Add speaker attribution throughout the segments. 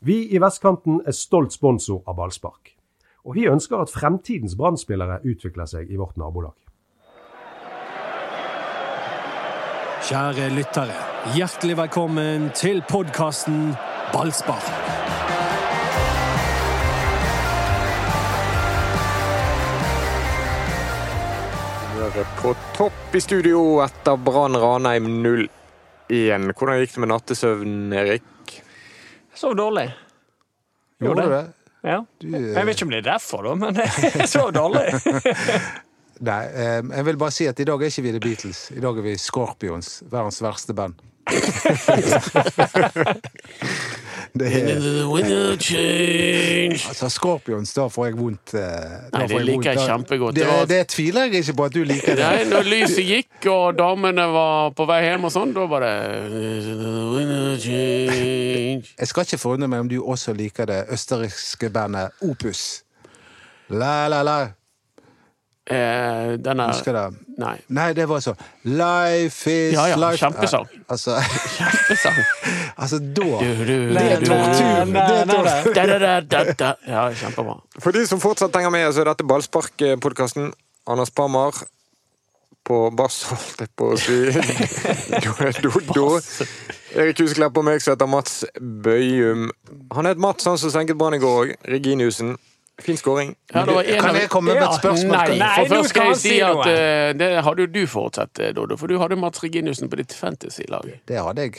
Speaker 1: Vi i Vestkanten er stolt sponsor av ballspark. Og vi ønsker at fremtidens brann utvikler seg i vårt nabolag.
Speaker 2: Kjære lyttere, hjertelig velkommen til podkasten Ballspar.
Speaker 3: På topp i studio etter Brann Ranheim 0-1. Hvordan gikk det med nattesøvnen, Erik?
Speaker 4: Sov dårlig.
Speaker 5: Gjorde du det?
Speaker 4: Ja. Jeg vet ikke om det er derfor, da, men jeg sov dårlig.
Speaker 5: Nei, eh, jeg vil bare si at i dag er ikke vi The Beatles. I dag er vi Scorpions, verdens verste band. Det er, altså, Scorpions, da får jeg vondt. eh,
Speaker 6: Nei, det liker jeg. Kjempegodt.
Speaker 5: Det,
Speaker 6: Det
Speaker 5: det tviler jeg ikke på at du liker. det.
Speaker 6: Nei, når lyset gikk og damene var på vei hjem og sånn, da var det
Speaker 5: Jeg skal ikke forundre meg om du også liker det østerrikske bandet Opus. La, la, la.
Speaker 6: eh, denne
Speaker 5: Husker det?
Speaker 6: Nei.
Speaker 5: Nei, det var sånn Life is
Speaker 6: Ja, ja,
Speaker 5: life
Speaker 6: kjempesang.
Speaker 5: Altså,
Speaker 6: Kjempesang.
Speaker 5: altså da Det er tortur.
Speaker 6: du.
Speaker 5: Det tortur.
Speaker 6: Da, da, da, da, da. Ja, kjempebra.
Speaker 3: For de som fortsatt henger med, så er dette Ballspark-podkasten. Anders Parmar på bass, holdt jeg på å si. Doddo. Erik Husklepp og meg som heter Mats Bøyum. Han het Mats, han som senket Brann i går òg. Reginiussen. Fin skåring.
Speaker 6: Ja, det var en
Speaker 5: Kan jeg komme med et spørsmål?
Speaker 6: Nei,
Speaker 4: Nei,
Speaker 6: for først
Speaker 4: skal han
Speaker 6: jeg si at eh, det hadde jo du forutsett, Dodo Doddo, for du hadde Mats Reginiussen på ditt fantasy-lag.
Speaker 5: Det hadde jeg.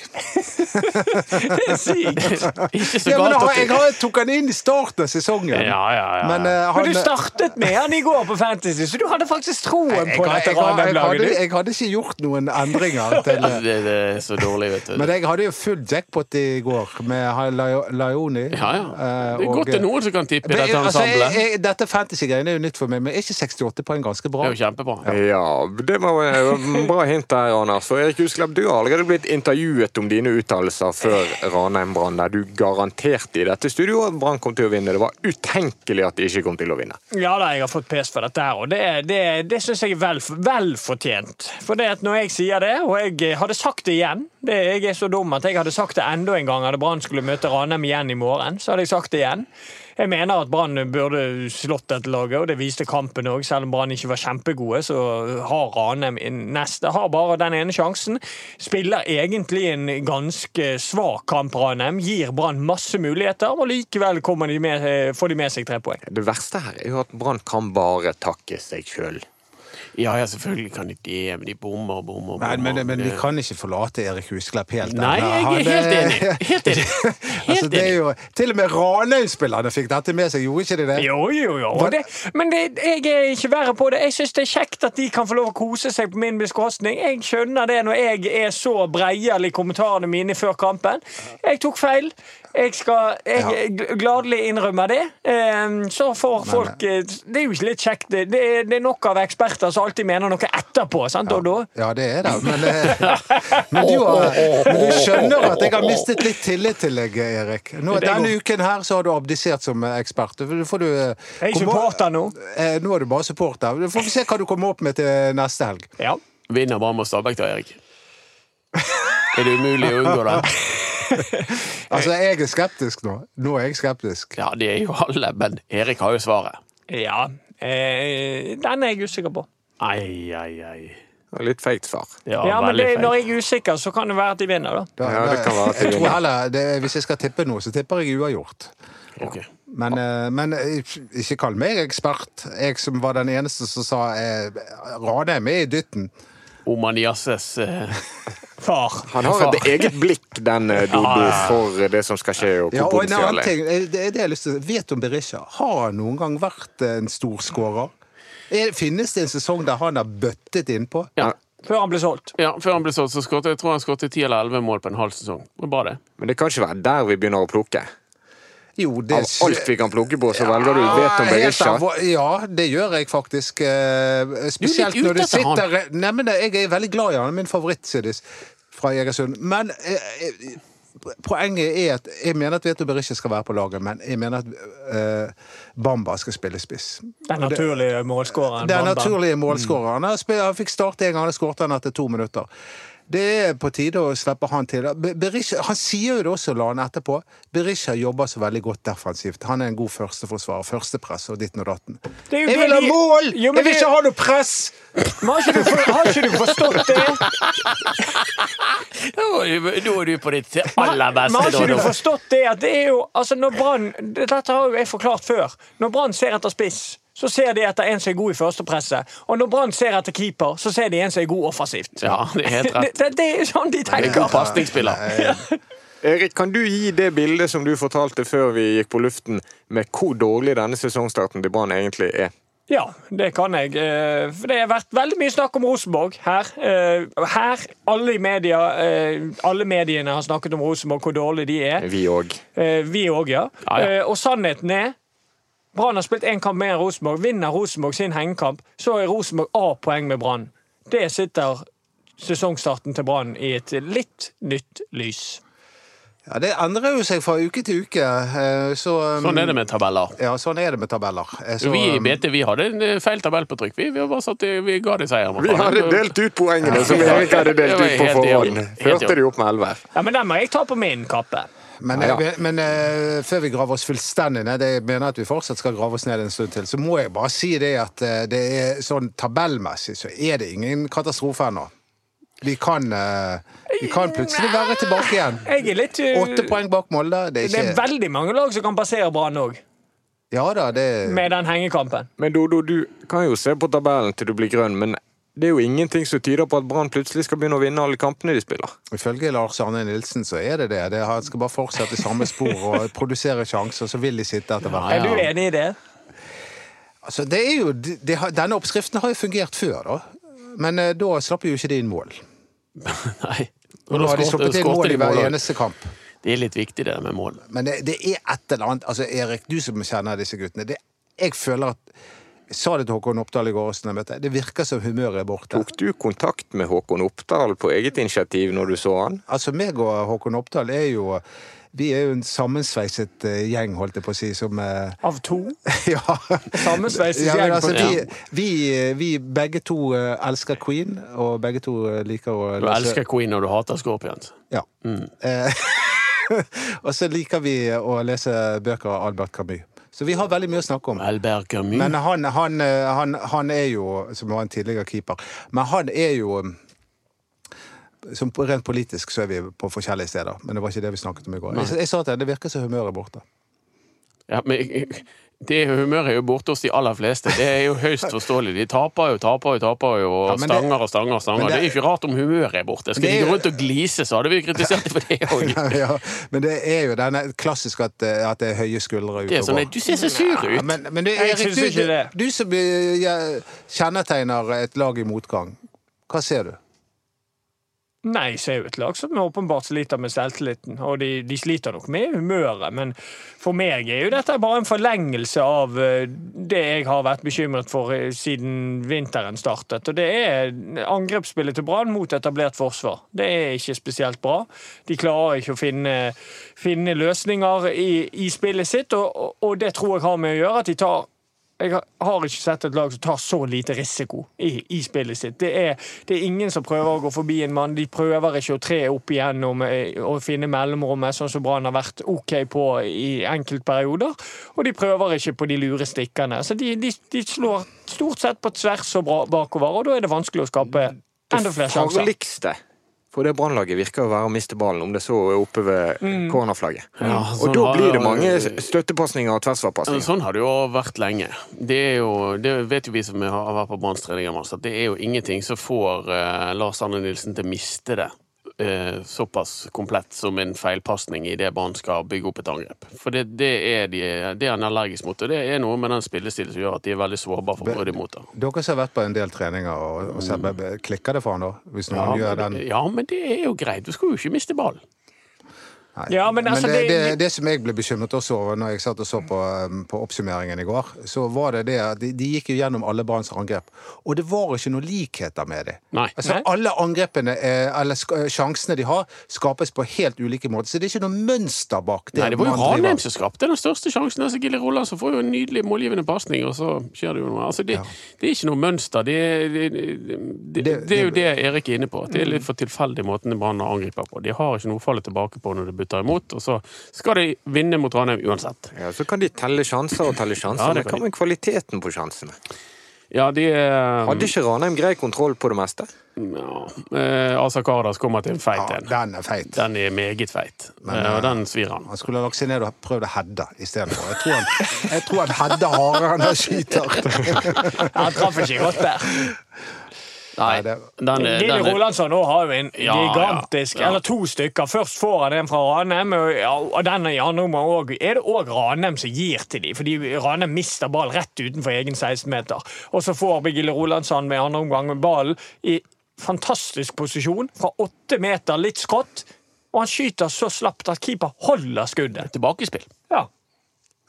Speaker 4: Det er sykt!
Speaker 6: Ikke så
Speaker 5: Ja, men
Speaker 6: galt
Speaker 5: jeg,
Speaker 6: at
Speaker 5: jeg, tok han inn i starten av sesongen.
Speaker 6: Ja, ja, ja.
Speaker 5: Men, eh,
Speaker 4: Men du startet med han i går på Fantasy, så du hadde faktisk troen
Speaker 5: jeg,
Speaker 4: på
Speaker 5: jeg,
Speaker 4: dette
Speaker 5: jeg, jeg, hadde, jeg ikke gjort noen endringer. Til,
Speaker 6: det, det er så dårlig, vet du.
Speaker 5: men jeg hadde jo full jackpot i går med Laioni. Lioni.
Speaker 6: Ja, ja.
Speaker 5: eh,
Speaker 6: Det er
Speaker 5: og-
Speaker 6: godt det er noen som kan tippe
Speaker 5: Men,
Speaker 6: dette
Speaker 5: altså, jeg,
Speaker 6: ensemblet.
Speaker 5: jeg, dette fantasy-greiene er jo nytt for meg, men er ikke 68 poeng ganske bra?
Speaker 6: Det er jo kjempebra.
Speaker 3: Ja, det var et bra hint der, Anders. For Erik Husklepp, du har allerede blitt intervjuet om dine uttalelser før Ranheim-Brann, der du garanterte i dette studioet at Brann kom til å vinne. Det var utenkelig at de ikke kom til å vinne.
Speaker 4: Ja da, jeg har fått pes for dette her, og det, det, det syns jeg er vel, vel fortjent. For det at når jeg sier det, og jeg hadde sagt det igjen det, Jeg er så dum at jeg hadde sagt det enda en gang hadde Brann skulle møte Ranheim igjen i morgen. Så hadde jeg sagt det igjen. Jeg mener at Brann burde slått dette laget, og det viste kampen òg. Selv om Brann ikke var kjempegode, så har Ranheim neste Har bare den ene sjansen. Spiller egentlig en ganske svak kamp, Ranheim. Gir Brann masse muligheter, og likevel de med, får de med seg tre poeng.
Speaker 3: Det verste her er jo at Brann kan bare takke seg sjøl.
Speaker 6: Ja, ja, selvfølgelig kan de det, men de bommer og bommer. og
Speaker 5: Nei,
Speaker 6: bommer.
Speaker 5: men, men vi kan ikke forlate Erik Husklepp helt.
Speaker 6: Nei, jeg er helt enig. Helt enig.
Speaker 5: altså, det er jo, til og med Ranøy-spillerne fikk dette med seg, gjorde ikke de det?
Speaker 4: Jo, jo, jo. Det, men det, jeg er ikke verre på det. Jeg syns det er kjekt at de kan få lov å kose seg på min beskostning. Jeg skjønner det når jeg er så breial i kommentarene mine før kampen. Jeg tok feil. Jeg skal jeg ja. gladelig innrømme det. Ehm, Så får folk eh, Det er jo ikke litt kjekt. Det det er nok av eksperter som alltid mener noe etterpå. sant, Doddo?
Speaker 5: Ja, det er det, men, eh, men, du har, men du skjønner at jeg har mistet litt tillit til deg, Erik. Nå, denne uken her så har du abdisert som ekspert. Du får du, eh,
Speaker 4: Jeg er
Speaker 5: ikke
Speaker 4: supporter nå.
Speaker 5: Eh, Nå er du bare supporter. Du får vi se hva du kommer opp med til neste helg.
Speaker 4: Ja.
Speaker 6: Vinner bare med Stabæk da, Erik? Er det umulig å unngå det?
Speaker 5: Altså, jeg er skeptisk nå. Nå er jeg skeptisk.
Speaker 6: Ja, de er jo alle, men Erik har jo svaret.
Speaker 4: ja. Eh, den er jeg usikker på.
Speaker 6: Ai, ai, ai.
Speaker 3: Det var Litt feigt svar.
Speaker 6: Ja,
Speaker 4: Ja, men det, når jeg er usikker, så kan det være at de vinner, da.
Speaker 5: Da,
Speaker 3: Ja, det kan være at de
Speaker 5: jeg tror
Speaker 3: vinner.
Speaker 5: heller, det, Hvis jeg skal tippe noe, så tipper jeg uavgjort.
Speaker 6: Okay.
Speaker 5: Men, eh, men eh, ikke kall meg ekspert. Jeg som var den eneste som sa eh, Ranheim er i dytten.
Speaker 6: Omaniasses eh,
Speaker 4: Far.
Speaker 3: Han har et eget blikk, den eh, Dodo,
Speaker 6: Ja,
Speaker 3: for det som skal skje, og
Speaker 5: Ja, og en annen ting, det det jeg har lyst til Vet du om Berisha? Har han noen gang vært en storskårer? Er- Finnes det en sesong der han har bøttet innpå?
Speaker 6: Ja.
Speaker 4: Før han ble solgt.
Speaker 6: ja, Før han ble solgt, så skåret jeg tror han skåret 10 eller 11 mål på en halv sesong. Det var bra, det.
Speaker 3: Men det kan ikke være der vi begynner å plukke.
Speaker 5: Jo, det
Speaker 3: Av alt vi kan plukke på, så velger du
Speaker 5: Ja,
Speaker 3: vet om
Speaker 5: helt
Speaker 3: Berisha.
Speaker 5: Ja, det gjør jeg faktisk. eh, Spesielt
Speaker 6: ute
Speaker 5: når du sitter Nei, men Jeg er veldig glad i han. Min favoritt, Sidis, fra Egersund. Men eh, eh, poenget er at jeg mener at Veto Berisha skal være på laget, men jeg mener at uh, Bamba skal spille spiss.
Speaker 4: Den naturlige målskåreren.
Speaker 5: Er
Speaker 4: Bamba.
Speaker 5: naturlige målskåreren. Han, han fikk starte en gang, og skåret han etter to minutter. Det er på tide å slippe han til. Berisha, han sier jo det også, la han etterpå. Berisha jobber så veldig godt defensivt. Han er en god førsteforsvarer. Førstepress og ditten og datten. Jeg
Speaker 4: det
Speaker 5: vil ha mål!
Speaker 4: Jo,
Speaker 5: Jeg vil ikke ha noe press!
Speaker 4: Men har ikke, du, har ikke du forstått det?
Speaker 6: Nå er du på ditt aller beste.
Speaker 4: Men har ikke du forstått det at det er jo Altså, når Brann Dette har jo jeg forklart før. Når Brann ser etter spiss, så ser de etter en som er god i førstepresset. Og når Brann ser etter keeper, så ser de en som er god offensivt.
Speaker 6: Ja, det er helt rett.
Speaker 4: det, det er sånn de
Speaker 6: Det er
Speaker 4: tenker.
Speaker 6: god pasningsspiller.
Speaker 3: Erik, kan du gi det bildet som du fortalte før vi gikk på luften, med hvor dårlig denne sesongstarten til Brann egentlig er?
Speaker 4: Ja, det kan jeg. Eh, det har vært veldig mye snakk om Rosenborg her. Eh, Her, alle i media, eh, alle mediene har snakket om Rosenborg, hvor dårlig de er.
Speaker 3: Vi òg.
Speaker 4: Vi òg, ja.
Speaker 6: Ja, ja.
Speaker 4: Og sannheten er Brann har spilt én kamp mer enn Rosenborg. Vinner Rosenborg sin hengekamp, så er Rosenborg A-poeng med Brann. Det sitter sesongstarten til Brann i et litt nytt lys.
Speaker 5: Ja, Det endrer jo seg fra uke til uke. eh, Så, um,
Speaker 6: Sånn er det med tabeller.
Speaker 5: Ja, sånn er det med tabeller. Eh, Så,
Speaker 6: Vi i
Speaker 5: um,
Speaker 6: BT vi hadde en eh, feil tabell på trykk. Vi, vi, bare satt, i- vi ga de seieren.
Speaker 3: Vi hadde delt ut poengene som vi ikke hadde delt ut på forhånd. Førte de opp med elleve.
Speaker 4: Ja, Men den må jeg ta på min kappe.
Speaker 5: Men,
Speaker 3: Ja, ja.
Speaker 5: eh, men uh, før vi graver oss fullstendig ned, det jeg mener at vi fortsatt skal grave oss ned en stund til, så må jeg bare si det at uh, det er sånn tabellmessig så er det ingen katastrofe ennå. Vi kan, vi kan plutselig være tilbake igjen.
Speaker 4: Jeg er litt
Speaker 5: Åtte poeng bak Molde. Det er
Speaker 4: Det er veldig mange lag som kan passere Brann òg,
Speaker 5: Ja da, det
Speaker 4: med den hengekampen.
Speaker 3: Men Dodo, du kan jo se på tabellen til du blir grønn, men det er jo ingenting som tyder på at Brann plutselig skal begynne å vinne alle kampene de spiller.
Speaker 5: Ifølge Lars Arne Nilsen så er det det. det han skal bare fortsette i samme spor og produsere sjanser, så vil de sitte etter hverandre.
Speaker 4: Er du enig i det?
Speaker 5: Altså, det er jo, det, har- denne oppskriften har jo fungert før, da. Men eh, da slapp jo ikke de inn mål.
Speaker 6: Nei.
Speaker 5: Og nå har de sluppet inn mål i hver eneste kamp.
Speaker 6: Det er litt viktig, det med mål.
Speaker 5: Men det, det er et eller annet Altså, Erik, du som kjenner disse guttene. Det, jeg føler at Jeg sa det til Håkon Oppdal i går også, jeg møtte. Det virker som humøret er borte.
Speaker 3: Tok du kontakt med Håkon Oppdal på eget initiativ når du så han?
Speaker 5: Altså, meg og Håkon Oppdal er jo Vi er jo en sammensveiset eh, gjeng, holdt jeg på å si, som eh,
Speaker 4: Av to?
Speaker 5: Ja.
Speaker 4: Sammensveiset
Speaker 5: Ja,
Speaker 4: gjeng
Speaker 5: altså, vi, vi, vi begge to eh, elsker Queen, og begge to eh, liker å
Speaker 6: Du elsker Queen og du hater Scorpions.
Speaker 5: Ja. Eh, og så liker vi å lese bøker av Albert Camus. Så vi har veldig mye å snakke om.
Speaker 6: Albert Camus.
Speaker 5: Men han, han, eh, han, han er jo, som var en tidligere keeper, men han er jo som Rent politisk så er vi på forskjellige steder, men det var ikke det vi snakket om i går. Jeg, jeg sa at det virker som humøret er borte.
Speaker 6: Ja, men det humøret er jo borte hos de aller fleste. Det er jo høyst forståelig. De taper jo, taper jo, taper jo, og
Speaker 5: Ja, stanger det-
Speaker 6: og stanger og stanger. Det,
Speaker 5: det-
Speaker 6: er ikke rart om humøret er borte. Skal
Speaker 5: er
Speaker 6: de gå rundt og glise, så hadde vi kritisert dem for det òg.
Speaker 5: ja, men det er jo denne klassisk at, eh, at det er høye skuldre ute og
Speaker 6: sånn
Speaker 5: går.
Speaker 6: du ser så sur
Speaker 5: Ja,
Speaker 6: ut.
Speaker 5: men, men du,
Speaker 4: Jeg
Speaker 5: Erik,
Speaker 4: syns
Speaker 5: du,
Speaker 4: ikke det.
Speaker 5: du, du som eh, ja, kjennetegner et lag i motgang, hva ser du?
Speaker 4: Nei, så ser jo et lag som åpenbart sliter med selvtilliten. Og de, de sliter nok med humøret, men for meg er jo dette bare en forlengelse av eh, det jeg har vært bekymret for eh, siden vinteren startet. Og det er angrepsspillet til Brann mot etablert forsvar. Det er ikke spesielt bra. De klarer ikke å finne, finne løsninger i, i spillet sitt, og, og det tror jeg har med å gjøre at de tar jeg har- ikke sett et lag som tar så lite risiko i, i spillet sitt. Det er, det er ingen som prøver å gå forbi en mann. De prøver ikke å tre opp igjennom eh, og finne mellomrommet, sånn som Brann har vært OK på i enkeltperioder. Og de prøver ikke på de lure stikkene. Så de, de, de slår stort sett på tvers og bra bakover, og da er det vanskelig å skape enda flere sjanser.
Speaker 3: farligste for det Brannlaget virker å være å miste ballen, om det så er oppe ved cornerflagget.
Speaker 6: Ja,
Speaker 3: Og
Speaker 6: sånn
Speaker 3: da blir det mange støttepasninger og tversvarpasninger.
Speaker 6: Sånn har det jo vært lenge. Det jo, det vet jo vi som har vært på Branns treninger, at det er jo ingenting som får eh, Lars Arne Nilsen til å miste det eh, såpass komplett som en feilpasning i det barn skal bygge opp et angrep. For det, det, er de, det er han allergisk mot, og det er noe med den spillestilen som gjør at de er veldig sårbare for brudd imot det.
Speaker 5: Dere som har vært på en del treninger, og, og ser, klikker det for han da? Hvis noen
Speaker 6: Ja,
Speaker 5: gjør
Speaker 6: men
Speaker 5: den
Speaker 6: det- ja, men det er jo greit. Du skal jo ikke miste ballen.
Speaker 5: Nei.
Speaker 4: Ja, men altså,
Speaker 5: det, det,
Speaker 4: det-
Speaker 5: det, som jeg ble bekymret også over når jeg satt og så på, um, på oppsummeringen i går, så var det det at de, de gikk jo gjennom alle Branns angrep, og det var ikke noen likheter med det. Altså,
Speaker 4: Nei.
Speaker 5: Alle angrepene, eh, eller sjansene de har, skapes på helt ulike måter, så det er ikke noe mønster bak det.
Speaker 6: Nei, det var jo Ranheim som skapte den største sjansen. Altså, Gilly Rolandsen får jo en nydelig målgivende pasning, og så skjer det jo noe. Altså, det, det er ikke noe mønster. Det, det, det, det, det er jo det Erik er inne på. at Det er litt for tilfeldig måten Brann angriper på. De har ikke noe å falle tilbake på når de bytter imot, og så skal de vinne mot Ranheim uansett.
Speaker 3: Ja, så kan de telle sjanser og telle sjanser,
Speaker 6: Ja, det
Speaker 3: men
Speaker 6: kan
Speaker 3: hva med kvaliteten på sjansene?
Speaker 6: Ja, de er
Speaker 3: Hadde ikke Ranheim grei kontroll på det meste?
Speaker 6: ja, eh, Asa Kardas kommer til en feit
Speaker 5: Ja,
Speaker 6: en.
Speaker 5: den er feit.
Speaker 6: Den er meget feit,
Speaker 5: Men,
Speaker 6: Eh, og den svir han.
Speaker 5: Han skulle ha lagt seg ned og prøvd å hedde istedenfor. Jeg tror han, jeg tror han hedder hardere enn han skyter.
Speaker 4: Han traff ikke godt der.
Speaker 6: Nei,
Speaker 5: det-
Speaker 6: den
Speaker 4: Gilly
Speaker 6: den
Speaker 4: Rolandsson nå har jo en
Speaker 6: Ja,
Speaker 4: gigantisk
Speaker 6: ja, ja.
Speaker 4: Eller to stykker. Først får han en fra Ranheim, og, ja, og den i andre omgang òg. er det òg Ranheim som gir til dem. Fordi Ranheim mister ball rett utenfor egen 16-meter. Og så får Gilly Rolandsson med andre omgang med ballen i fantastisk posisjon fra åtte meter, litt skrått. Og han skyter så slapt at keeper holder skuddet.
Speaker 6: tilbakespill.
Speaker 4: Ja.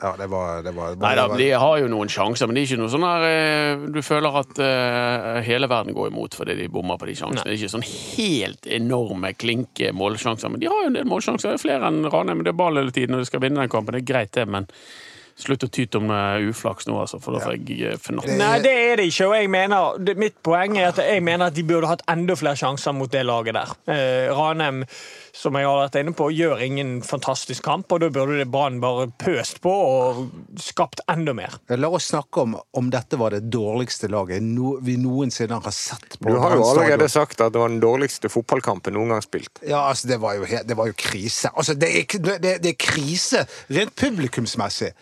Speaker 5: Ja, det var, det var,
Speaker 6: Nei da, de har jo noen sjanser, men det er ikke noe sånn her eh, Du føler at uh, hele verden går imot fordi de bommer på de sjansene. Det er ikke sånn helt enorme, klinke målsjanser, men de har jo en del målsjanser. Det er flere enn Ranheim, men det er ball hele tiden, og de skal vinne den kampen. Det er greit, det, men slutt å tyte om eh, uflaks nå, altså, for da får jeg eh, fnatt.
Speaker 4: Nei, det er det ikke. Og jeg mener, det, mitt poeng er at jeg mener at de burde hatt enda flere sjanser mot det laget der. Eh, Ranheim, som jeg har vært inne på, gjør ingen fantastisk kamp, og da burde det Brann bare pøst på og skapt enda mer.
Speaker 5: La oss snakke om om dette var det dårligste laget no, vi noensinne har sett på
Speaker 3: Du har jo allerede sagt at det var den dårligste fotballkampen noen gang spilt.
Speaker 5: Ja, altså, det var jo, det var jo krise. Altså, det er, det, det er krise rent publikumsmessig.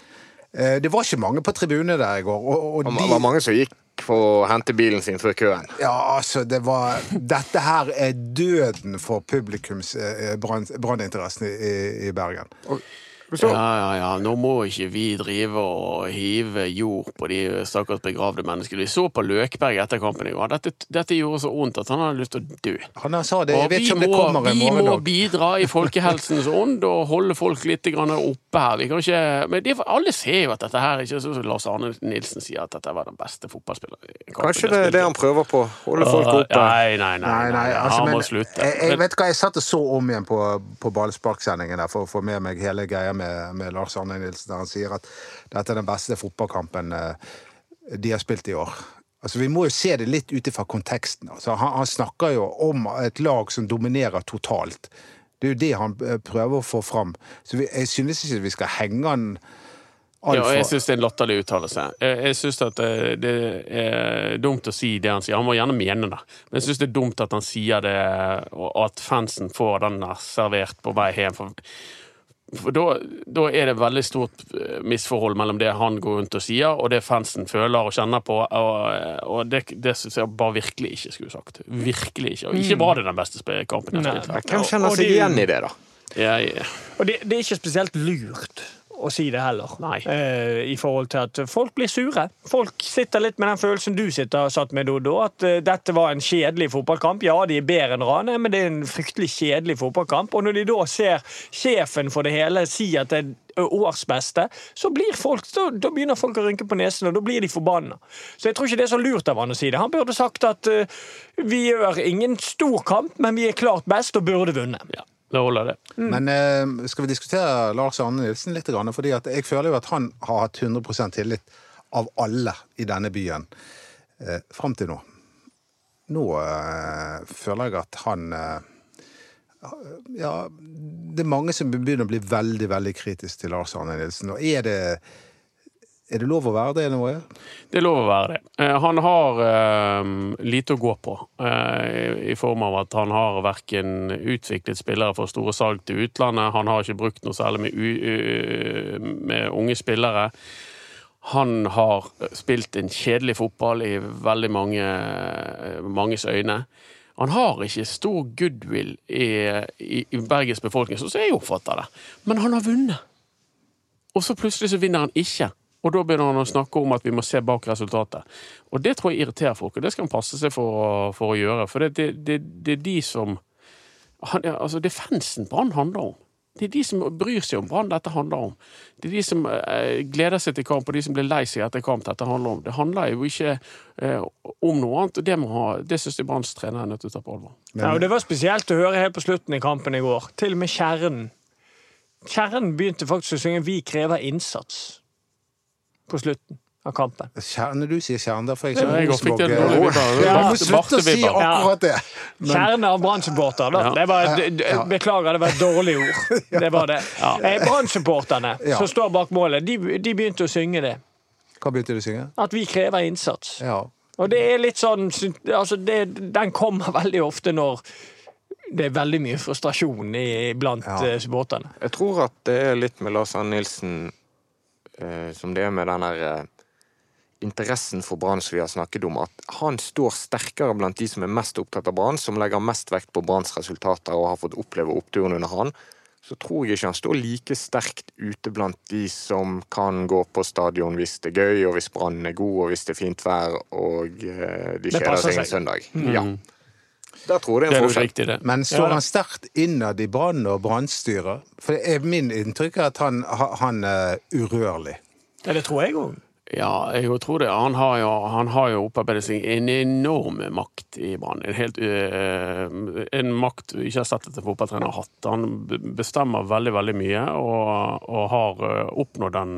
Speaker 5: Eh, Det var ikke mange på tribunene der i går. Og, og
Speaker 3: Det var mange som gikk for å hente bilen sin før køen.
Speaker 5: Ja, altså, det var Dette her er døden for publikums eh, brann- branninteressen i, i Bergen.
Speaker 3: Så,
Speaker 6: Ja, ja, ja. Nå må ikke vi drive og hive jord på de stakkars begravde menneskene. Vi så på Løkberg etter kampen i går. Dette, dette gjorde så vondt at han hadde lyst til å dø.
Speaker 5: Han sa det, jeg vet ikke om det
Speaker 6: må,
Speaker 5: kommer en
Speaker 6: vi må bidra i folkehelsens ånd og holde folk litt grann oppe her. Vi kan ikke, men det, alle ser jo at dette her ikke er sånn som Lars Arne Nilsen sier, at dette var den beste fotballspilleren.
Speaker 3: kanskje det er det han prøver på. Holde folk oppe.
Speaker 6: Nei, nei, nei.
Speaker 5: Nei, nei,
Speaker 6: nei,
Speaker 5: altså,
Speaker 6: han
Speaker 5: men,
Speaker 6: må slutte.
Speaker 5: jeg, jeg vet hva, jeg satt og så om igjen på, på ballsparksendingen der for å få med meg hele greia med, med Lars Arne Nilsen, der han sier at dette er den beste fotballkampen eh, de har spilt i år. Altså, Vi må jo se det litt ut ifra konteksten. Altså, han, han snakker jo om et lag som dominerer totalt. Det er jo det han eh, prøver å få fram. Så vi, jeg synes ikke vi skal henge han
Speaker 6: Ja, jeg syns det er en latterlig uttalelse. Jeg, jeg syns at det, det er dumt å si det han sier. Han må gjerne mene det, men jeg syns det er dumt at han sier det, og at fansen får den servert på vei hjem. For, for da, da er det veldig stort eh, misforhold mellom det han går rundt og sier, og det fansen føler og kjenner på. Og, og det, det syns jeg bare virkelig ikke skulle sagt. Virkelig ikke. Og ikke var det den beste kampen jeg
Speaker 4: Nei.
Speaker 6: har spilt.
Speaker 3: Hvem kjenner seg igjen i det, da?
Speaker 6: Jeg,
Speaker 4: Og det, det er ikke spesielt lurt å si det heller. Eh, I forhold til at folk blir sure. Folk sitter litt med den følelsen du sitter og satt med, Dodo. At eh, dette var en kjedelig fotballkamp. Ja, de er bedre enn Rane, men det er en fryktelig kjedelig fotballkamp. Og når de da ser sjefen for det hele si at det er årsbeste, så blir folk, da, da begynner folk å rynke på nesen, og da blir de forbanna. Så jeg tror ikke det er så lurt av han å si det. Han burde sagt at eh, vi gjør ingen stor kamp, men vi er klart best og burde vunnet.
Speaker 6: ja, det holder, det.
Speaker 5: Men eh, skal vi diskutere Lars Arne Nilsen litt? Fordi jeg føler jo at han har hatt 100% tillit av alle i denne byen eh, fram til nå. Nå eh, føler jeg at han eh, Ja, det er mange som begynner å bli veldig, veldig kritisk til Lars Arne Nilsen. Og er det, er det lov å være det ja?
Speaker 6: Det er lov å være det. Eh, Han har uh, lite å gå på, uh, i form av at han har verken utviklet spillere for store salg til utlandet, han har ikke brukt noe særlig med, u u med unge spillere. Han har spilt en kjedelig fotball i veldig mange, manges øyne. Han har ikke stor goodwill i, i, i Bergens befolkning, sånn som jeg oppfatter det. Men han har vunnet. Og så plutselig så vinner han ikke. Og da begynner han å snakke om at vi må se bak resultatet. Og det tror jeg irriterer folk, og det skal han passe seg for, å- for å gjøre. For det, det, det, det er de som han, altså Det er fansen Brann handler om. Det er de som bryr seg om Brann dette handler om. Det er de som eh, gleder seg til kamp, og de som blir lei seg etter kamp dette handler om. Det handler jo ikke eh, om noe annet, og det, må ha, det syns jeg Branns trener er nødt til å ta på alvor.
Speaker 4: Ja, og Det var spesielt å høre helt på slutten i kampen i går. Til og med Kjernen. Kjernen begynte faktisk å synge 'Vi krever innsats' på slutten av kampen.
Speaker 5: Kjerne, du sier kjerne, da får jeg
Speaker 6: vibber.
Speaker 5: Ja,
Speaker 6: Barte-
Speaker 5: må slutte å si akkurat det!
Speaker 4: Kjerne av.
Speaker 6: Ja.
Speaker 4: Det var. Beklager, det var et dårlig ord. Det var det. Eh, Brann-supporterne
Speaker 5: Ja.
Speaker 4: som står bak målet, de, de begynte å synge det.
Speaker 5: Hva begynte du å synge?
Speaker 4: At vi krever innsats.
Speaker 5: Ja.
Speaker 4: Og det er litt sånn altså det, Den kommer veldig ofte når det er veldig mye frustrasjon i, blant
Speaker 5: Ja.
Speaker 4: eh, supporterne.
Speaker 3: Jeg tror at det er litt med Lars Arne Nilsen eh, som det er med den der eh, interessen for Brann som vi har snakket om. At han står sterkere blant de som er mest opptatt av Brann, som legger mest vekt på Branns resultater og har fått oppleve oppturen under han. Så tror jeg ikke han står like sterkt ute blant de som kan gå på stadion hvis det er gøy, og hvis Brann er god, og hvis det er fint vær, og eh, de kjeder seg en søndag. Mm. Ja. Der tror jeg det er en forskjell.
Speaker 6: riktig, det.
Speaker 5: Men står
Speaker 4: Ja,
Speaker 5: han sterkt innad i Brann og Brannstyret? For det er min inntrykk er at han, han er urørlig.
Speaker 4: Ja, det tror jeg òg.
Speaker 6: Ja, jeg tror det. Han har jo, han har jo opparbeidet seg en enorm makt i Brann. En, øh, en makt ikke at en fotballtrener har hatt. Han bestemmer veldig, veldig mye, og, og har øh, oppnådd den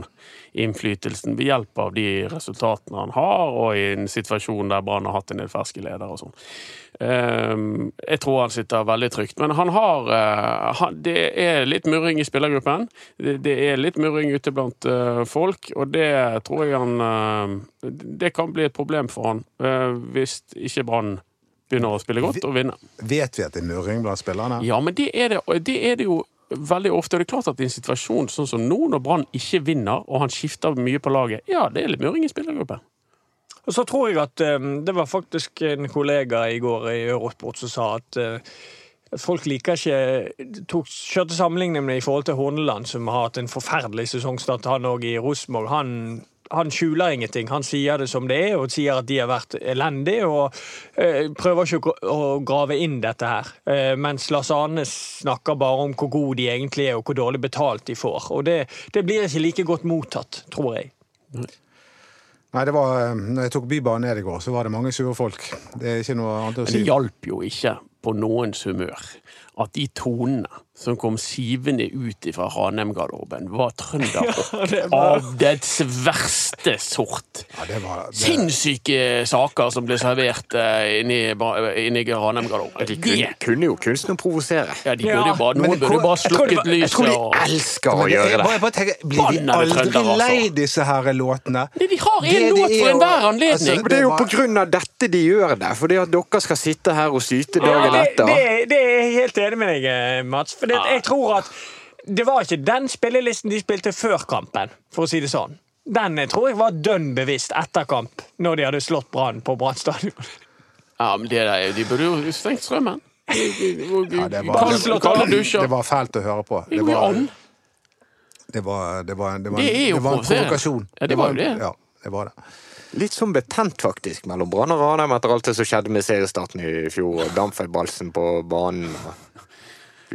Speaker 6: innflytelsen ved hjelp av de resultatene han har, og i en situasjon der Brann har hatt en del ferske ledere og sånn. Ehm, jeg tror han sitter veldig trygt. Men han har eh, Det er litt murring i spillergruppen. Det, er litt murring ute blant eh, folk, og det tror jeg han eh, Det kan bli et problem for han eh, hvis ikke Brann begynner å spille godt og vinne.
Speaker 5: Vet vi at det er murring blant spillerne?
Speaker 6: Ja, men det er det, det, er det jo veldig ofte. Og det er klart at i en situasjon sånn som nå, når Brann ikke vinner, og han skifter mye på laget, ja, det er litt murring i spillergruppen.
Speaker 4: Og så tror jeg at eh, det var faktisk en kollega i går i Eurosport som sa at folk liker ikke tok, Kjørte sammenligningene i forhold til Horneland, som har hatt en forferdelig sesongstart, han òg i Rosenborg. Han, han skjuler ingenting. Han sier det som det er, og sier at de har vært elendige, og eh, prøver ikke å, grave inn dette her. Eh, mens Lars Arne snakker bare om hvor gode de egentlig er, og hvor dårlig betalt de får. Og det, det blir ikke like godt mottatt, tror jeg.
Speaker 5: Nei, det var, eh, når jeg tok Bybanen ned i går, så var det mange sure folk. Det er ikke noe annet å si.
Speaker 6: Men det hjalp jo ikke på noens humør at de tonene som kom sivende ut fra Ranheim-garderoben, var trønderrock av dets verste sort.
Speaker 5: Ja, det var, det,
Speaker 6: Sinnssyke saker som ble servert uh, inni, ba- inni Ranheim-garderoben.
Speaker 3: De kunne, kunne jo kunstneren provosere.
Speaker 6: Ja, de burde jo bare, noen burde bare slukket
Speaker 4: lyset. jeg
Speaker 3: tror de
Speaker 6: og
Speaker 3: elsker å gjøre det.
Speaker 5: bare, bare tenker, blir de aldri
Speaker 6: trønder, altså.
Speaker 5: lei disse her låtene?
Speaker 6: Nei, De har
Speaker 5: én
Speaker 6: en låt for enhver anledning.
Speaker 5: altså,
Speaker 3: Men det er jo på grunn av dette de gjør det. Fordi at dere skal sitte her og syte dagen etter.
Speaker 4: det, det er jeg helt enig med deg, eh, Mats. For det, jeg tror at det var ikke den spillelisten de spilte før kampen, for å si det sånn. Den jeg tror jeg var dønn bevisst etter kamp, når de hadde slått Brann på Brann stadion.
Speaker 6: Ja, men det der, De burde jo stengt strømmen.
Speaker 5: Ja, det var-
Speaker 6: Kalde-
Speaker 5: det var-
Speaker 6: dusjer.
Speaker 5: Det var fælt å høre på.
Speaker 6: Det
Speaker 5: var, det var, det var, det var,
Speaker 6: Det er
Speaker 5: det var en provokasjon.
Speaker 6: Ja, det var jo det.
Speaker 5: Ja, det var det.
Speaker 3: Litt sånn betent, faktisk, mellom Brann og Ranheim etter alt det som skjedde med seriestarten i fjor. og Dampfeilbalsen på banen og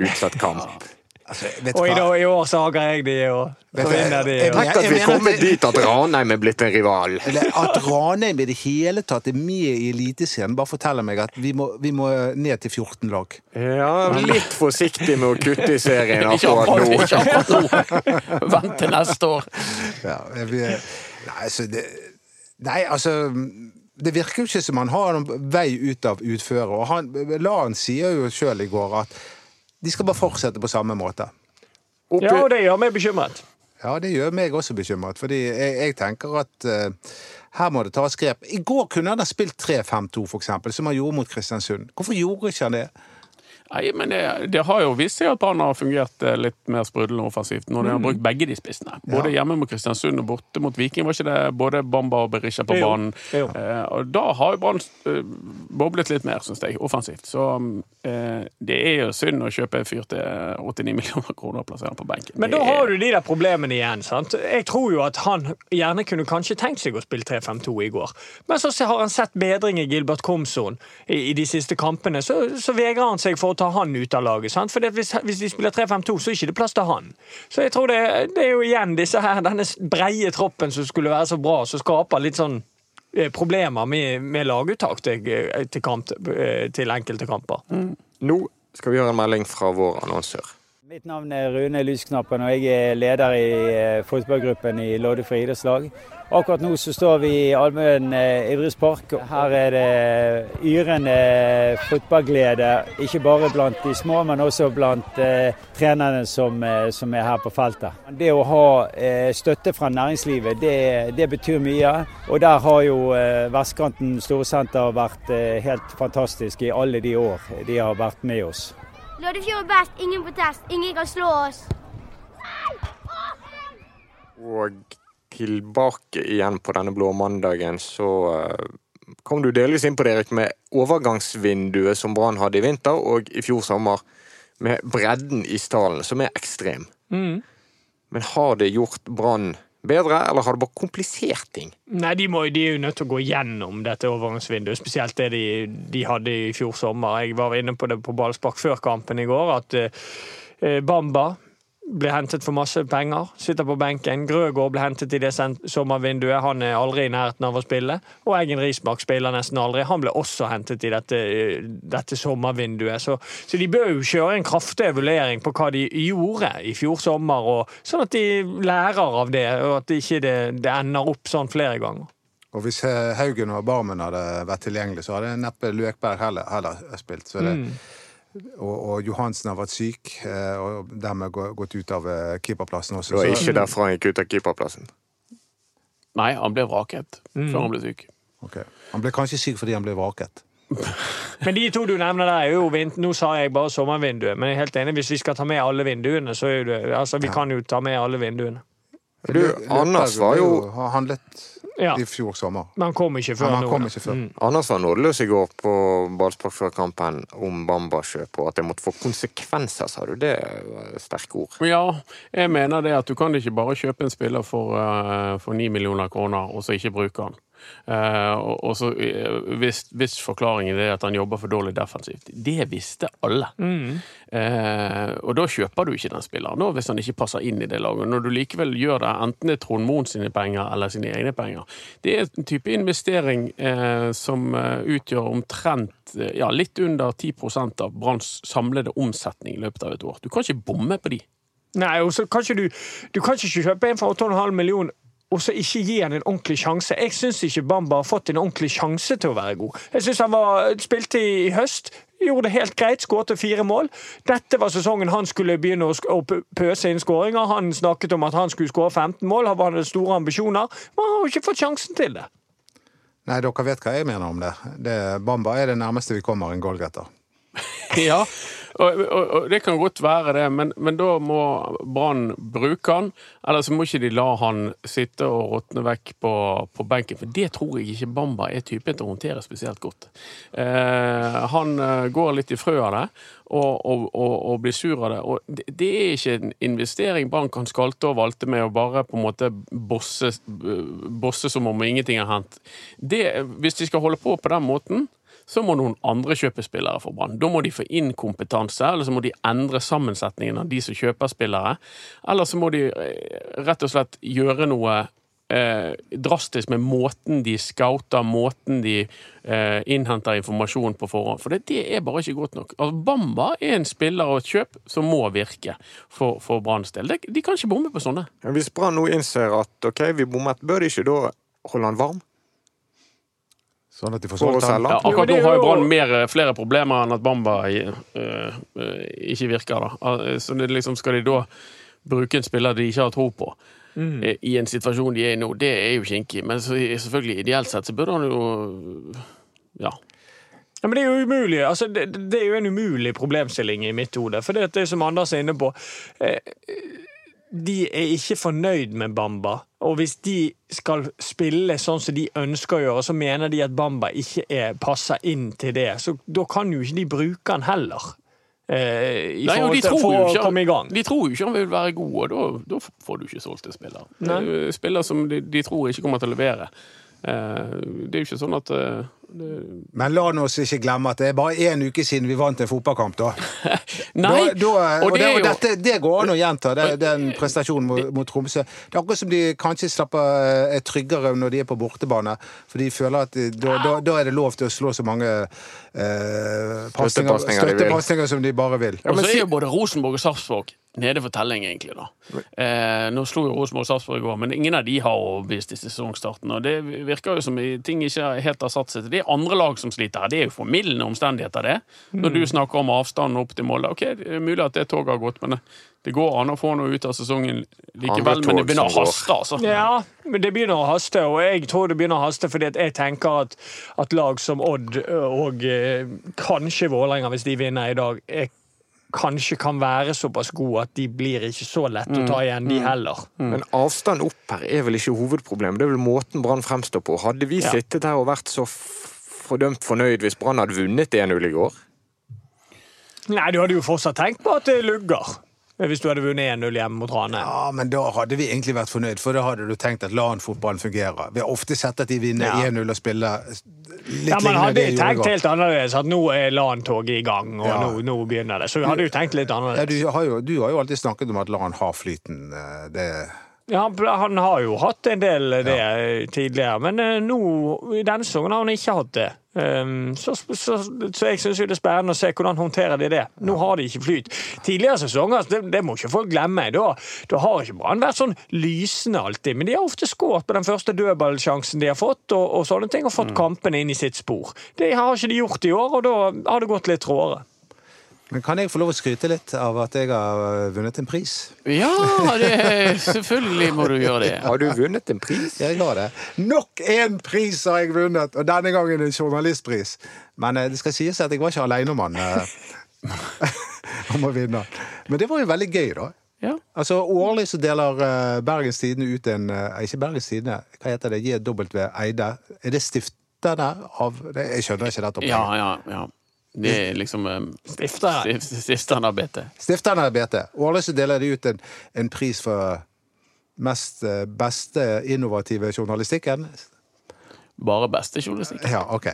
Speaker 3: utsatt kamp.
Speaker 5: Altså,
Speaker 4: Og i, dag, i år så hager jeg de, og så vinner de.
Speaker 5: jeg-
Speaker 4: Og.
Speaker 3: Tenk at vi er kommet dit at Ranheim er blitt en rival.
Speaker 5: At Ranheim i det hele tatt er med i Eliteserien, bare forteller meg at vi må, vi må ned til 14 lag.
Speaker 3: Ja, litt forsiktig med å kutte i serien akkurat
Speaker 6: akkurat,
Speaker 3: nå.
Speaker 6: ikke akkurat nå. Vent til neste år.
Speaker 5: Ja, vi, nei, altså det, nei, altså Det virker jo ikke som han har noen vei ut av utføret. Og han, Lan sier jo sjøl i går at de skal bare fortsette på samme måte.
Speaker 4: Ja, og det gjør meg bekymret.
Speaker 5: Ja, det gjør meg også bekymret, fordi jeg, jeg tenker at uh, her må det tas grep. I går kunne han ha spilt 3-5-2, for eksempel, som han gjorde mot Kristiansund. Hvorfor gjorde ikke han det?
Speaker 6: Nei, men det, det har jo vist seg at han har fungert eh, litt mer sprudlende offensivt når de har brukt begge de spissene. Både hjemme mot Kristiansund og borte mot Viking var ikke det både Bamba og Berisha på
Speaker 4: Jo,
Speaker 6: banen.
Speaker 4: jo.
Speaker 6: Eh, og da har jo Brann eh, boblet litt mer, syns jeg, offensivt. Så eh, det er jo synd å kjøpe en fyr til 89 millioner kroner og plassere han på benken.
Speaker 4: Men da har du de der problemene igjen. sant? Jeg tror jo at han gjerne kunne kanskje tenkt seg å spille 3-5-2 i går. Men så har han sett bedring i Gilbert Komson i, i de siste kampene. Så, så vegrer han seg for å ta han ut av laget. sant? For hvis, hvis de spiller 3-5-2, så er det ikke plass til han. Så jeg tror det, det er jo igjen disse her, denne breie troppen som skulle være så bra, som skaper litt sånn eh, problemer med, med laguttak til, eh, til, kamp, eh, til enkelte kamper.
Speaker 3: Nå skal vi gjøre en melding fra vår annonsør.
Speaker 7: Mitt navn er Rune Lysknappen, og jeg er leder i eh, fotballgruppen i Loddefri idrettslag. Akkurat nå så står vi i Almøen eh, idrettspark. Her er det yrende fotballglede, ikke bare blant de små, men også blant eh, trenerne som, eh, som er her på feltet. Det å ha eh, støtte fra næringslivet, det, det betyr mye. Og der har jo eh, Vestkanten Storsenter vært eh, helt fantastisk i alle de år de har vært med oss.
Speaker 8: Loddefjord er best, ingen protest, ingen kan slå oss.
Speaker 3: Og tilbake igjen på denne blå mandagen, så eh, kom du delvis inn på det, Erik, med overgangsvinduet som Brann hadde i vinter og i fjor sommer, med bredden i stallen, som er ekstrem. Men har det gjort Brann bedre, eller har det bare komplisert ting?
Speaker 4: Nei, de, må, de er jo nødt til å gå gjennom dette overgangsvinduet, spesielt det de, de hadde i fjor sommer. Jeg var inne på det på ballspark før kampen i går, at eh, Bamba ble hentet for masse penger, sitter på benken. Grøgaard ble hentet i det sommervinduet, han er aldri i nærheten av å spille. Og Eggen Rismark spiller nesten aldri. Han ble også hentet i dette, dette sommervinduet. Så, så de bør jo kjøre en kraftig evaluering på hva de gjorde i fjor sommer, og, sånn at de lærer av det, og at det ikke det, det ender opp sånn flere ganger.
Speaker 5: Og hvis eh, Haugen og Barmen hadde vært tilgjengelig, så hadde neppe Løkberg heller, heller spilt. Så det, og, og Johansen har vært syk, eh, og dermed gå- gått ut av eh, keeperplassen også.
Speaker 3: Det var ikke derfor han gikk ut av keeperplassen.
Speaker 6: Nei, han ble vraket før han ble syk.
Speaker 5: Okay. Han ble kanskje syk fordi han ble vraket.
Speaker 4: Men de to du nevner der, er jo vind. Nå sa jeg bare sommervinduet, men jeg er helt enig. Hvis vi skal ta med alle vinduene, så er det Altså, vi kan jo ta med alle vinduene.
Speaker 3: Du, Anders var jo
Speaker 5: har handlet
Speaker 4: Ja.
Speaker 5: i fjor sommer.
Speaker 4: Men han kom ikke før
Speaker 5: ja, han
Speaker 4: nå.
Speaker 5: kom ikke før.
Speaker 4: Mm.
Speaker 3: Anders var nådeløs i går på ballspark før kampen om Bamba-kjøp, og at det måtte få konsekvenser, sa du. Det er sterke ord.
Speaker 6: Ja, jeg mener det at du kan ikke bare kjøpe en spiller for, eh, for 9 millioner kroner, og så ikke bruke han. Eh, og, så eh, hvis, hvis forklaringen er at han jobber for dårlig defensivt. Det visste alle. Mm. og da kjøper du ikke den spilleren, da, hvis han ikke passer inn i det laget. Når du likevel gjør det, enten det er Trond Moen sine penger eller sine egne penger. Det er en type investering eh, som eh, utgjør omtrent eh, ja, litt under 10% av Branns samlede omsetning i løpet av et år. Du kan ikke bomme på de.
Speaker 4: Nei, og så kan ikke du Du kan ikke kjøpe en for 8,5 millioner og så ikke gi han en ordentlig sjanse. Jeg syns ikke Bamba har fått en ordentlig sjanse til å være god. Jeg syns han var, spilte i, i høst, gjorde det helt greit, skåret fire mål. Dette var sesongen han skulle begynne å, pøse inn skåringer. Han snakket om at han skulle skåre 15 mål, han hadde store ambisjoner, men han har jo ikke fått sjansen til det.
Speaker 5: Nei, dere vet hva jeg mener om det. det Bamba er det nærmeste vi kommer en goalgetter.
Speaker 6: Ja, og, og, og det kan godt være det, men, men da må Brann bruke han. Eller så må ikke de la han sitte og råtne vekk på, på benken, for det tror jeg ikke Bamba er typen til å håndtere spesielt godt. Eh, han eh, går litt i frø av det, og, og, og, blir sur av det. Og det, er ikke en investering Brann kan skalte og valte med å bare på en måte bosse, bosse som om ingenting har hendt. Hvis de skal holde på på den måten, så må noen andre kjøpe spillere for Brann. Da må de få inn kompetanse, eller så må de endre sammensetningen av de som kjøper spillere. Eller så må de eh, rett og slett gjøre noe eh, drastisk med måten de scouter, måten de eh, innhenter informasjon på forhånd. For det, det er bare ikke godt nok. Altså, Bamba er en spiller og et kjøp som må virke for, for Branns del. De, De kan ikke bomme på sånne.
Speaker 3: Hvis Brann nå innser at ok, vi bommet, bør de ikke da holde han varm?
Speaker 5: Sånn at de får solgt han.
Speaker 6: Ja, akkurat nå
Speaker 4: er
Speaker 6: har jo Brann flere problemer enn at Bamba uh, uh, ikke virker. da. Eh, Så det liksom, skal de da bruke en spiller de ikke har tro på, mm. i en situasjon de er i nå, det er jo kinkig. Men så, selvfølgelig, ideelt sett så burde han jo Ja.
Speaker 4: Ja, men Det er jo umulig. Altså, det, det er jo en umulig problemstilling i mitt hode. For det er det som Anders er inne på. Eh, de er ikke fornøyd med Bamba. Og hvis de skal spille sånn som de ønsker å gjøre, så mener de at Bamba ikke er, passer inn til det. Så da kan jo ikke de bruke han heller. Eh,
Speaker 6: Nei, og de tror ikke, de tror jo ikke han vil være god, og da, da får du ikke solgt en spiller.
Speaker 4: Nei.
Speaker 6: Eh, Spiller som de, de tror ikke kommer til å levere. Eh, Det er jo ikke sånn at, eh,
Speaker 5: Men la oss ikke glemme at det er bare én uke siden vi vant en fotballkamp, da.
Speaker 6: Nei,
Speaker 5: da, da
Speaker 6: og
Speaker 5: og,
Speaker 6: det
Speaker 5: og dette, det går an å gjenta, det, den prestasjonen mot, mot Tromsø. Det er akkurat som de kanskje slapper er tryggere når de er på bortebane. For de føler at de, da, da, da er det lov til å slå så mange eh,
Speaker 3: Støttepasninger de
Speaker 5: som de bare vil.
Speaker 6: Og så er jo både Rosenborg og Sarpsborg nede for telling, egentlig. da. Eh, nå slo jo Rosenborg og Sarpsborg i går, men ingen av de har overbevist i sesongstarten. og Det virker jo som i- ting ikke helt har satt seg til. Det er andre lag som sliter her. Det er jo formildende omstendigheter, det. Når du snakker om avstanden opp til Molde. Ok, det er mulig at det toget har gått, men det- går an å få noe ut av sesongen likevel. Men det begynner å haste, altså.
Speaker 4: Ja, men det begynner å haste, og jeg tror det begynner å haste fordi at jeg tenker at, at lag som Odd og eh, kanskje Vålerenga, hvis de vinner i dag, er, kanskje kan være såpass gode at de blir ikke så lett å ta igjen, de heller.
Speaker 3: Men avstand opp her er vel ikke hovedproblemet. Det er vel måten Brann fremstår på. Hadde vi
Speaker 4: Ja.
Speaker 3: sittet her og vært så fordømt fornøyd hvis Brann hadde vunnet 1-0 i går?
Speaker 4: Nei, du hadde jo fortsatt tenkt på at det lugger. Hvis du hadde vunnet 1-0 hjemme mot Ranheim.
Speaker 5: Ja, men da hadde vi egentlig vært fornøyd, for da hadde du tenkt at LAN-fotballen fungerer. Vi har ofte sett at de vinner
Speaker 4: Ja.
Speaker 5: 1-0 og spiller litt
Speaker 4: Ja, man hadde
Speaker 5: det i
Speaker 4: tenkt helt annerledes, at nå er LAN-toget i gang, og
Speaker 5: Ja.
Speaker 4: nå, nå begynner det. Så vi hadde jo tenkt litt
Speaker 5: Ja,
Speaker 4: annerledes.
Speaker 5: du, har jo, du har jo alltid snakket om at LAN har flyten. eh, Det,
Speaker 4: Ja, han har jo hatt en del det eh, tidligere, men eh, nå, i denne sesongen har han ikke hatt det. Um, så, så, så jeg syns det er spennende å se hvordan håndterer de det. Nå har de ikke flyt. Tidligere sesonger, det, det må ikke folk glemme, da, da har ikke Brann vært sånn lysende alltid. Men de har ofte skåret på den første dødballsjansen de har fått, og, og sånne ting, og fått kampene inn i sitt spor. Det har ikke de gjort i år, og da har det gått litt trådere.
Speaker 5: Men kan jeg få lov å skryte litt av at jeg har eh, vunnet en pris?
Speaker 6: Ja, det, selvfølgelig må du gjøre det.
Speaker 3: Har du vunnet en pris?
Speaker 5: Jeg har det. Nok en pris har jeg vunnet, og denne gangen en journalistpris. Men eh, det skal sies at jeg var ikke alene om den. eh, om å vinne. Men det var jo veldig gøy, da.
Speaker 6: Ja.
Speaker 5: Altså, Årlig så deler Bergens Tidende ut en Ikke Bergens Tidende, hva heter det? JW Eide. Er det stifterne av det? Jeg skjønner ikke dette.
Speaker 6: Ja, ja, ja. Det er liksom um,
Speaker 4: Stifter.
Speaker 6: Stifteren av BT.
Speaker 5: Stifteren av BT. Årlig så deler de ut en, en pris for mest eh, beste innovative journalistikken.
Speaker 6: Bare beste journalistikk.
Speaker 5: Ja, ok.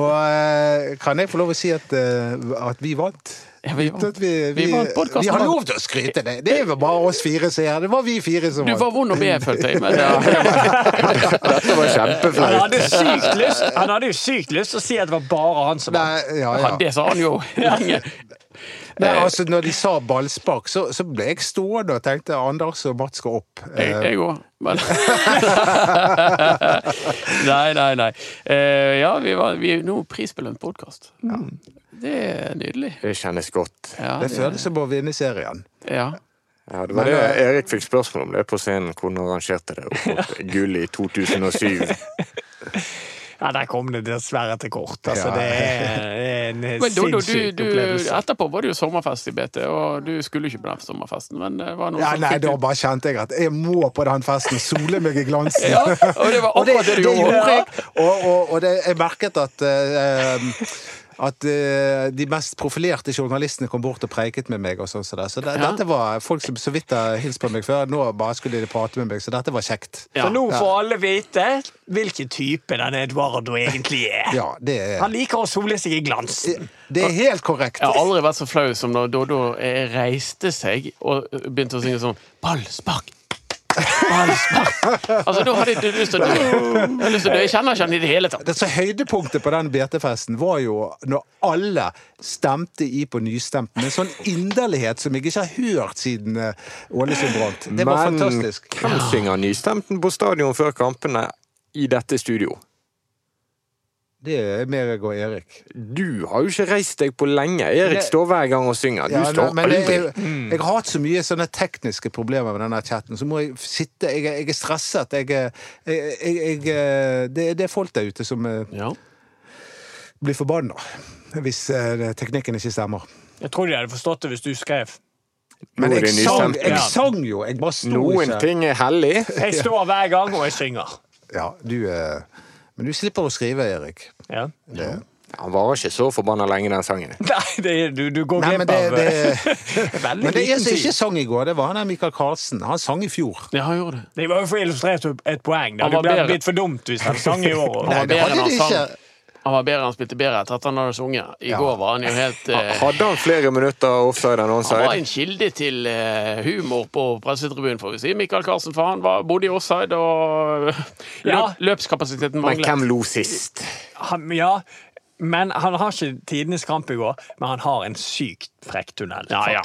Speaker 5: Og eh, kan jeg få lov å si at, eh, at vi vant?
Speaker 6: Ja, vi vant.
Speaker 5: Vi,
Speaker 6: Vi vant
Speaker 5: vi har lov til å skryte det! Det er jo bare oss fire som er her. Det var vi fire som
Speaker 6: Du var vond å be, følte jeg. Men ja.
Speaker 3: Dette var
Speaker 4: Han hadde, sykt lyst, han hadde jo sykt lyst til å si at det var bare han som vant.
Speaker 5: Ja,
Speaker 6: ja. det sa han jo lenge.
Speaker 5: Nei, altså, når de sa ballspark, så, så ble jeg stående og tenkte Anders og Mats skal opp.
Speaker 6: Jeg
Speaker 5: Eh,
Speaker 6: òg. Men Nei, nei, nei. Uh, ja, vi var vi, nå prisbelønt podkast. Det er nydelig.
Speaker 3: Det kjennes godt.
Speaker 6: Ja,
Speaker 5: det føles som å vinne serien.
Speaker 6: Ja.
Speaker 3: Ja, det var det Erik fikk spørsmål om det på scenen, hvordan arrangerte det. Og fått gull i 2007.
Speaker 4: Ja, Der kom det dessverre til kort. Altså,
Speaker 5: Ja.
Speaker 4: det er en sinnssyk opplevelse.
Speaker 6: etterpå var det jo sommerfest i BT, og du skulle ikke på den sommerfesten, men det var noe
Speaker 5: Ja, nei, da bare kjente jeg at jeg må på den festen, sole meg i glansen.
Speaker 6: Ja, og det var akkurat det
Speaker 5: det
Speaker 6: du gjorde.
Speaker 5: Og, og, og det, jeg merket at eh, at uh, de mest profilerte journalistene kom bort og preiket med meg. og sånn så, det. Så det,
Speaker 6: Ja.
Speaker 5: dette var folk som så vidt har hilst på meg før. Nå bare skulle de prate med meg, så dette var kjekt.
Speaker 6: Ja.
Speaker 4: Så nå får alle vite hvilken type denne Eduardo egentlig er.
Speaker 5: Ja, det er,
Speaker 4: Han liker å sole seg i glansen.
Speaker 5: det er helt korrekt.
Speaker 6: Jeg har aldri vært så flau som da Dodo eh, reiste seg og begynte å synge sånn Ball, spark! Altså, da hadde jeg lyst til å dø. Jeg, kjenner ikke han i det hele tatt.
Speaker 5: Det så Høydepunktet på den BT-festen var jo når alle stemte i på nystemten med sånn inderlighet som jeg ikke har hørt siden eh, Ålesund brant. Det var
Speaker 3: Men
Speaker 5: fantastisk.
Speaker 3: hvem synger nystemten på stadion før kampene i dette studio?
Speaker 5: Det er Mereg og Erik.
Speaker 3: Du har jo ikke reist deg på lenge. Erik
Speaker 5: Det-
Speaker 3: står hver gang og synger. Du
Speaker 5: Ja,
Speaker 3: står
Speaker 5: men jeg,
Speaker 3: aldri.
Speaker 5: jeg, jeg har hatt så mye sånne tekniske problemer med denne chatten, så må jeg sitte Jeg, er- jeg er stresset. Jeg, er- jeg, jeg, jeg det, det er folk der ute som eh,
Speaker 6: Ja.
Speaker 5: blir forbanna hvis eh, teknikken ikke stemmer.
Speaker 4: Jeg tror de hadde forstått det hvis du skrev.
Speaker 5: Men
Speaker 3: er
Speaker 5: jeg sang, jeg sang jo! Jeg bare sto
Speaker 3: Noen
Speaker 5: ikke.
Speaker 3: ting er hellig.
Speaker 4: Jeg står hver gang, og jeg synger.
Speaker 5: Ja, du, eh, men du slipper å skrive, Erik.
Speaker 4: Ja.
Speaker 5: Det,
Speaker 3: Han varer ikke så forbanna lenge, den sangen.
Speaker 4: Nei, det, er- du, du går glipp av
Speaker 5: det,
Speaker 4: eh, veldig
Speaker 5: men det
Speaker 4: liten
Speaker 5: er som
Speaker 4: tid.
Speaker 5: ikke sang i går, det var han der Michael Karlsen. Han sang i fjor.
Speaker 6: Ja, han gjorde det.
Speaker 4: Det var jo for å illustrere et poeng. Det
Speaker 6: hadde
Speaker 4: blitt for dumt hvis han sang i år.
Speaker 5: Nei, det hadde
Speaker 6: han
Speaker 5: de ikke.
Speaker 6: Han var bedre, han spilte bedre etter at han hadde sunget. I
Speaker 5: Ja.
Speaker 6: går var han jo helt uh,
Speaker 3: Hadde han flere minutter offside enn onside?
Speaker 6: Han var en kilde til uh, humor på pressetribunen, får vi si. Michael Carlsen, for han var, bodde i offside, og løp,
Speaker 4: Ja.
Speaker 6: løpskapasiteten
Speaker 3: Men hvem lo sist?
Speaker 4: Han, ja, men han har ikke tidenes kamp i går, men han har en sykt frekk tunnel,
Speaker 6: Ja, ja.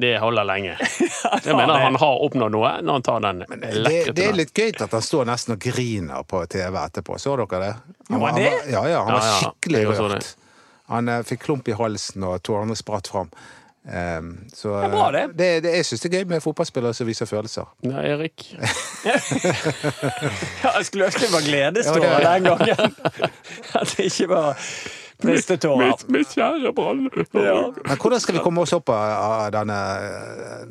Speaker 6: Det holder lenge. Jeg mener han har oppnådd noe når han tar den
Speaker 5: Det,
Speaker 6: tunnelen.
Speaker 5: det er litt gøy at han står nesten og griner på TV etterpå. Så dere det? Han,
Speaker 4: var, han
Speaker 5: han var- Ja, ja, han var skikkelig rørt. Han eh, fikk klump i halsen, og tårene spratt fram. Um, så
Speaker 4: Det er bra, det.
Speaker 5: det, det jeg syns det er gøy med fotballspillere som viser følelser.
Speaker 6: Ja, Erik.
Speaker 4: Ja, jeg skulle ønske det var gledestårer
Speaker 5: Ja,
Speaker 4: den gangen. At det ikke tårer. Mitt,
Speaker 6: mitt kjære Brann.
Speaker 4: Ja.
Speaker 5: Men hvordan skal vi komme oss opp av, denne,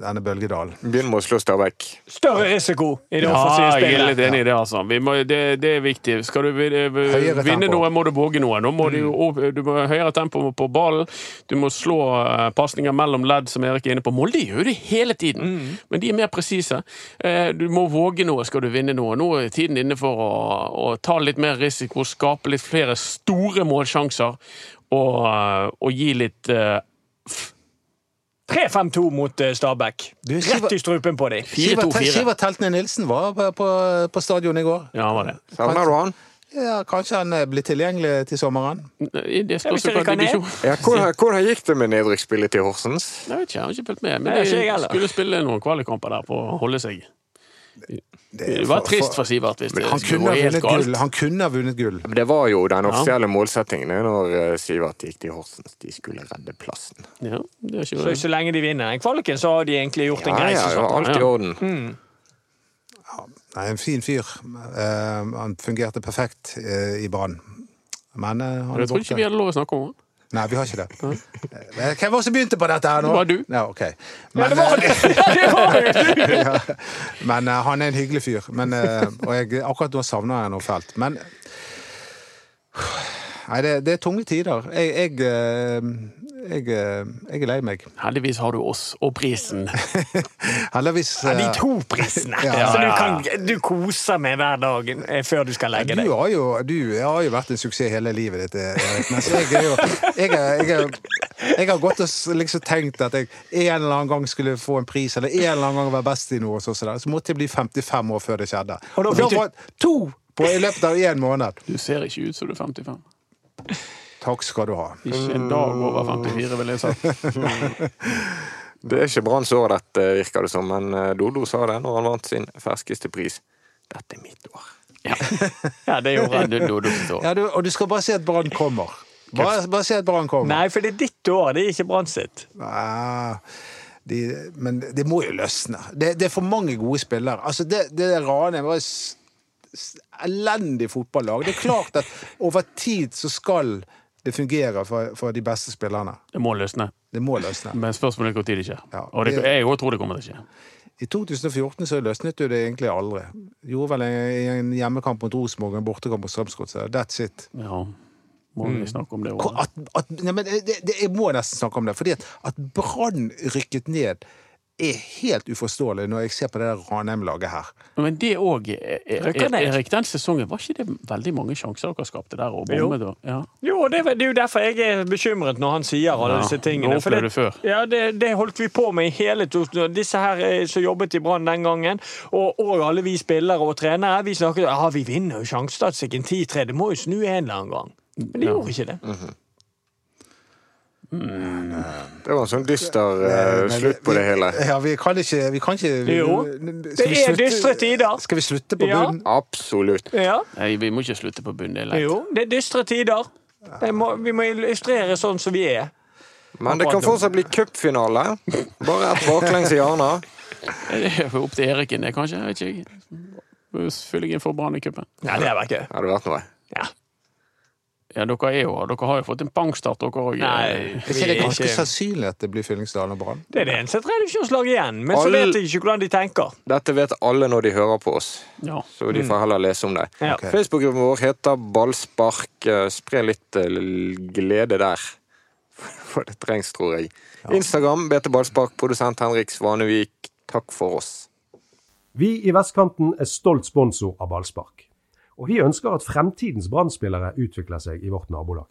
Speaker 5: denne bølgedalen?
Speaker 3: Begynn med å slå Stabæk.
Speaker 4: Større risiko i det
Speaker 6: Ja,
Speaker 4: offensive
Speaker 6: jeg er litt enig i det, altså. Vi må, det, det er viktig. Skal du vi-
Speaker 5: Høyere
Speaker 6: vinne
Speaker 5: tempo.
Speaker 6: noe, må du våge noe. Nå må du, du må ha høyere tempo på ballen. Du må slå uh, pasninger mellom ledd, som Erik er inne på. Molde gjør det hele tiden, men de er mer presise. Eh, du må våge noe skal du vinne noe. Nå er tiden inne for å, å ta litt mer risiko, skape litt flere store målsjanser og, eh, og gi litt uh,
Speaker 4: 3-5-2 mot eh, Stabæk. Rett i strupen på dem.
Speaker 6: 4-2-4.
Speaker 5: Sivert Teltne Nilsen var på, på, på stadion i går.
Speaker 6: Ja, han var det.
Speaker 3: Savner du han?
Speaker 5: Ja, Kanskje han eh, blir tilgjengelig til sommeren?
Speaker 6: Det
Speaker 4: Ja,
Speaker 6: spørs hva divisjon
Speaker 3: Ja, hvordan, hvordan gikk det med nedrykksspillet til Horsens?
Speaker 6: Jeg vet ikke, jeg har ikke fulgt med. Men de skulle spille noen kvalikkamper der for å holde seg.
Speaker 5: Det,
Speaker 6: Det var trist for Sivert hvis det
Speaker 5: han
Speaker 6: skulle gå
Speaker 5: ha
Speaker 6: helt galt.
Speaker 5: gull. han kunne ha vunnet gull.
Speaker 3: Det var jo den offisielle målsettingen når eh, Sivert gikk til Horsens. De skulle redde plassen.
Speaker 6: Ja, det er
Speaker 4: Så,
Speaker 6: ikke
Speaker 4: så lenge de vinner En kvaliken, så har de egentlig gjort en
Speaker 3: Ja, ja, det
Speaker 4: sesong.
Speaker 3: var alt i
Speaker 6: Ja.
Speaker 3: orden.
Speaker 5: Nei, en fin fyr. Uh, han fungerte perfekt uh, i Brann. Men uh, han er
Speaker 6: Jeg tror ikke vi hadde lov å snakke om det.
Speaker 5: Nei, vi har ikke det. Eh, Hvem var det som begynte på dette her nå?
Speaker 6: Det var du.
Speaker 5: Ja, ok.
Speaker 4: Ja,
Speaker 5: Men,
Speaker 4: det var det! var du!
Speaker 5: ja, men eh, han er en hyggelig fyr. Men, eh, og jeg, akkurat nå savner jeg noe fælt. Men Nei, det, det er tunge tider. Jeg, jeg, eh, jeg, eh, jeg er lei meg.
Speaker 6: Heldigvis har du oss og prisen.
Speaker 5: Heldigvis
Speaker 4: Ja, de
Speaker 5: eh,
Speaker 4: to prisene.
Speaker 5: Ja,
Speaker 4: så du, kan, du koser med hver dag før du skal legge
Speaker 5: Du
Speaker 4: deg.
Speaker 5: har, jo, du har jo vært en suksess hele livet ditt, Erik. Mens jeg har gått og liksom tenkt at jeg en eller annen gang skulle få en pris, eller en eller annen gang være best i noe, så, så, så måtte jeg bli 55 år før det skjedde.
Speaker 4: Og da
Speaker 5: Og da
Speaker 4: du-
Speaker 5: var to på, i løpet av én måned.
Speaker 6: Du ser ikke ut som du er 55.
Speaker 5: Takk skal du ha.
Speaker 6: Ikke en dag over 54, vil jeg si.
Speaker 3: Det er ikke Branns år, dette, virker det som, men eh, Dodo sa det når han vant sin ferskeste pris. Dette er mitt år.
Speaker 4: Ja, det gjorde han.
Speaker 6: Dodo sitt år.
Speaker 5: Ja, du, og du skal bare si at Brann kommer. Bare, bare si at Brann kommer.
Speaker 4: Nei, for det er ditt år, det er ikke Brann sitt.
Speaker 5: Ah, de, men det må jo løsne. Det, det er for mange gode spillere. Altså, det, det var s- s- elendig fotballag. Det er klart at over tid så skal det fungere for, for de beste spillerne.
Speaker 6: Det må løsne.
Speaker 5: Det må løsne.
Speaker 6: Men spørsmålet er når det skjer.
Speaker 5: Ja,
Speaker 6: Og det, jeg òg tror det kommer til å skje.
Speaker 5: I 2014 så løsnet jo det egentlig aldri. Gjorde vel en, en hjemmekamp mot Rosenborg og en bortekamp mot Strømsgodset. That's it.
Speaker 6: Ja. Må vi snakke om det òg?
Speaker 5: Jeg må nesten snakke om det. Fordi at, at Brann rykket ned, er helt uforståelig når jeg ser på det der Ranheim-laget her.
Speaker 6: Men det òg. Erik, den sesongen, var ikke det veldig mange sjanser dere skapte der? Og
Speaker 4: Jo.
Speaker 6: bommet, og- ja.
Speaker 4: Jo, det, det er jo derfor jeg er bekymret når han sier alle
Speaker 6: Ja,
Speaker 4: disse tingene. For
Speaker 6: opplevde før.
Speaker 4: Ja, det, det holdt vi på med i hele Disse her eh, som jobbet i Brann den gangen, og, og alle vi spillere og trenere, vi snakket om ja, vi vinner jo sjansestatistikken 10-3, det må jo snu en eller annen gang. Men de
Speaker 6: Ja.
Speaker 4: gjorde ikke det.
Speaker 3: Det var en sånn dyster
Speaker 5: uh,
Speaker 3: slutt på
Speaker 5: vi-
Speaker 3: det hele.
Speaker 5: Ja, vi kan ikke, vi kan ikke vi,
Speaker 4: Jo, Det er
Speaker 5: slutte-
Speaker 4: dystre tider.
Speaker 5: Skal vi slutte på
Speaker 4: Ja.
Speaker 5: bunnen?
Speaker 3: Absolutt.
Speaker 4: Ja,
Speaker 6: Nei, vi må ikke slutte på bunnen. Det er lett.
Speaker 4: jo, det er dystre tider. Det må, vi må illustrere sånn som vi er.
Speaker 3: Men det kan fortsatt bli cupfinale. Bare et baklengs i hjørnet.
Speaker 6: Det er opp til Eriken, det, kanskje. Jeg vet ikke. jeg. inn for Brann i cupen.
Speaker 4: Ja, det har vært gøy.
Speaker 3: Hadde vært noe.
Speaker 4: Ja.
Speaker 6: Ja, dere, er jo, dere har jo fått en pangstart, dere òg.
Speaker 4: Nei,
Speaker 5: Er det
Speaker 4: er
Speaker 5: ganske
Speaker 4: ikke-
Speaker 5: sannsynlig at det blir Fyllingsdalen og Brann?
Speaker 4: Det er det eneste tredjevisjonslaget igjen, men så vet jeg ikke hvordan de tenker.
Speaker 3: Dette vet alle når de hører på oss,
Speaker 6: Ja.
Speaker 3: så de får heller lese om det.
Speaker 4: Ja.
Speaker 5: Okay.
Speaker 3: Facebook-gruppen vår heter Ballspark. Eh, Spre litt eh, glede der. For det trengs, tror jeg. Instagram BT Ballspark, produsent Henrik Svanevik. Takk for oss.
Speaker 1: Vi i Vestkanten er stolt sponsor av ballspark. Og vi ønsker at fremtidens Brann-spillere utvikler seg i vårt nabolag.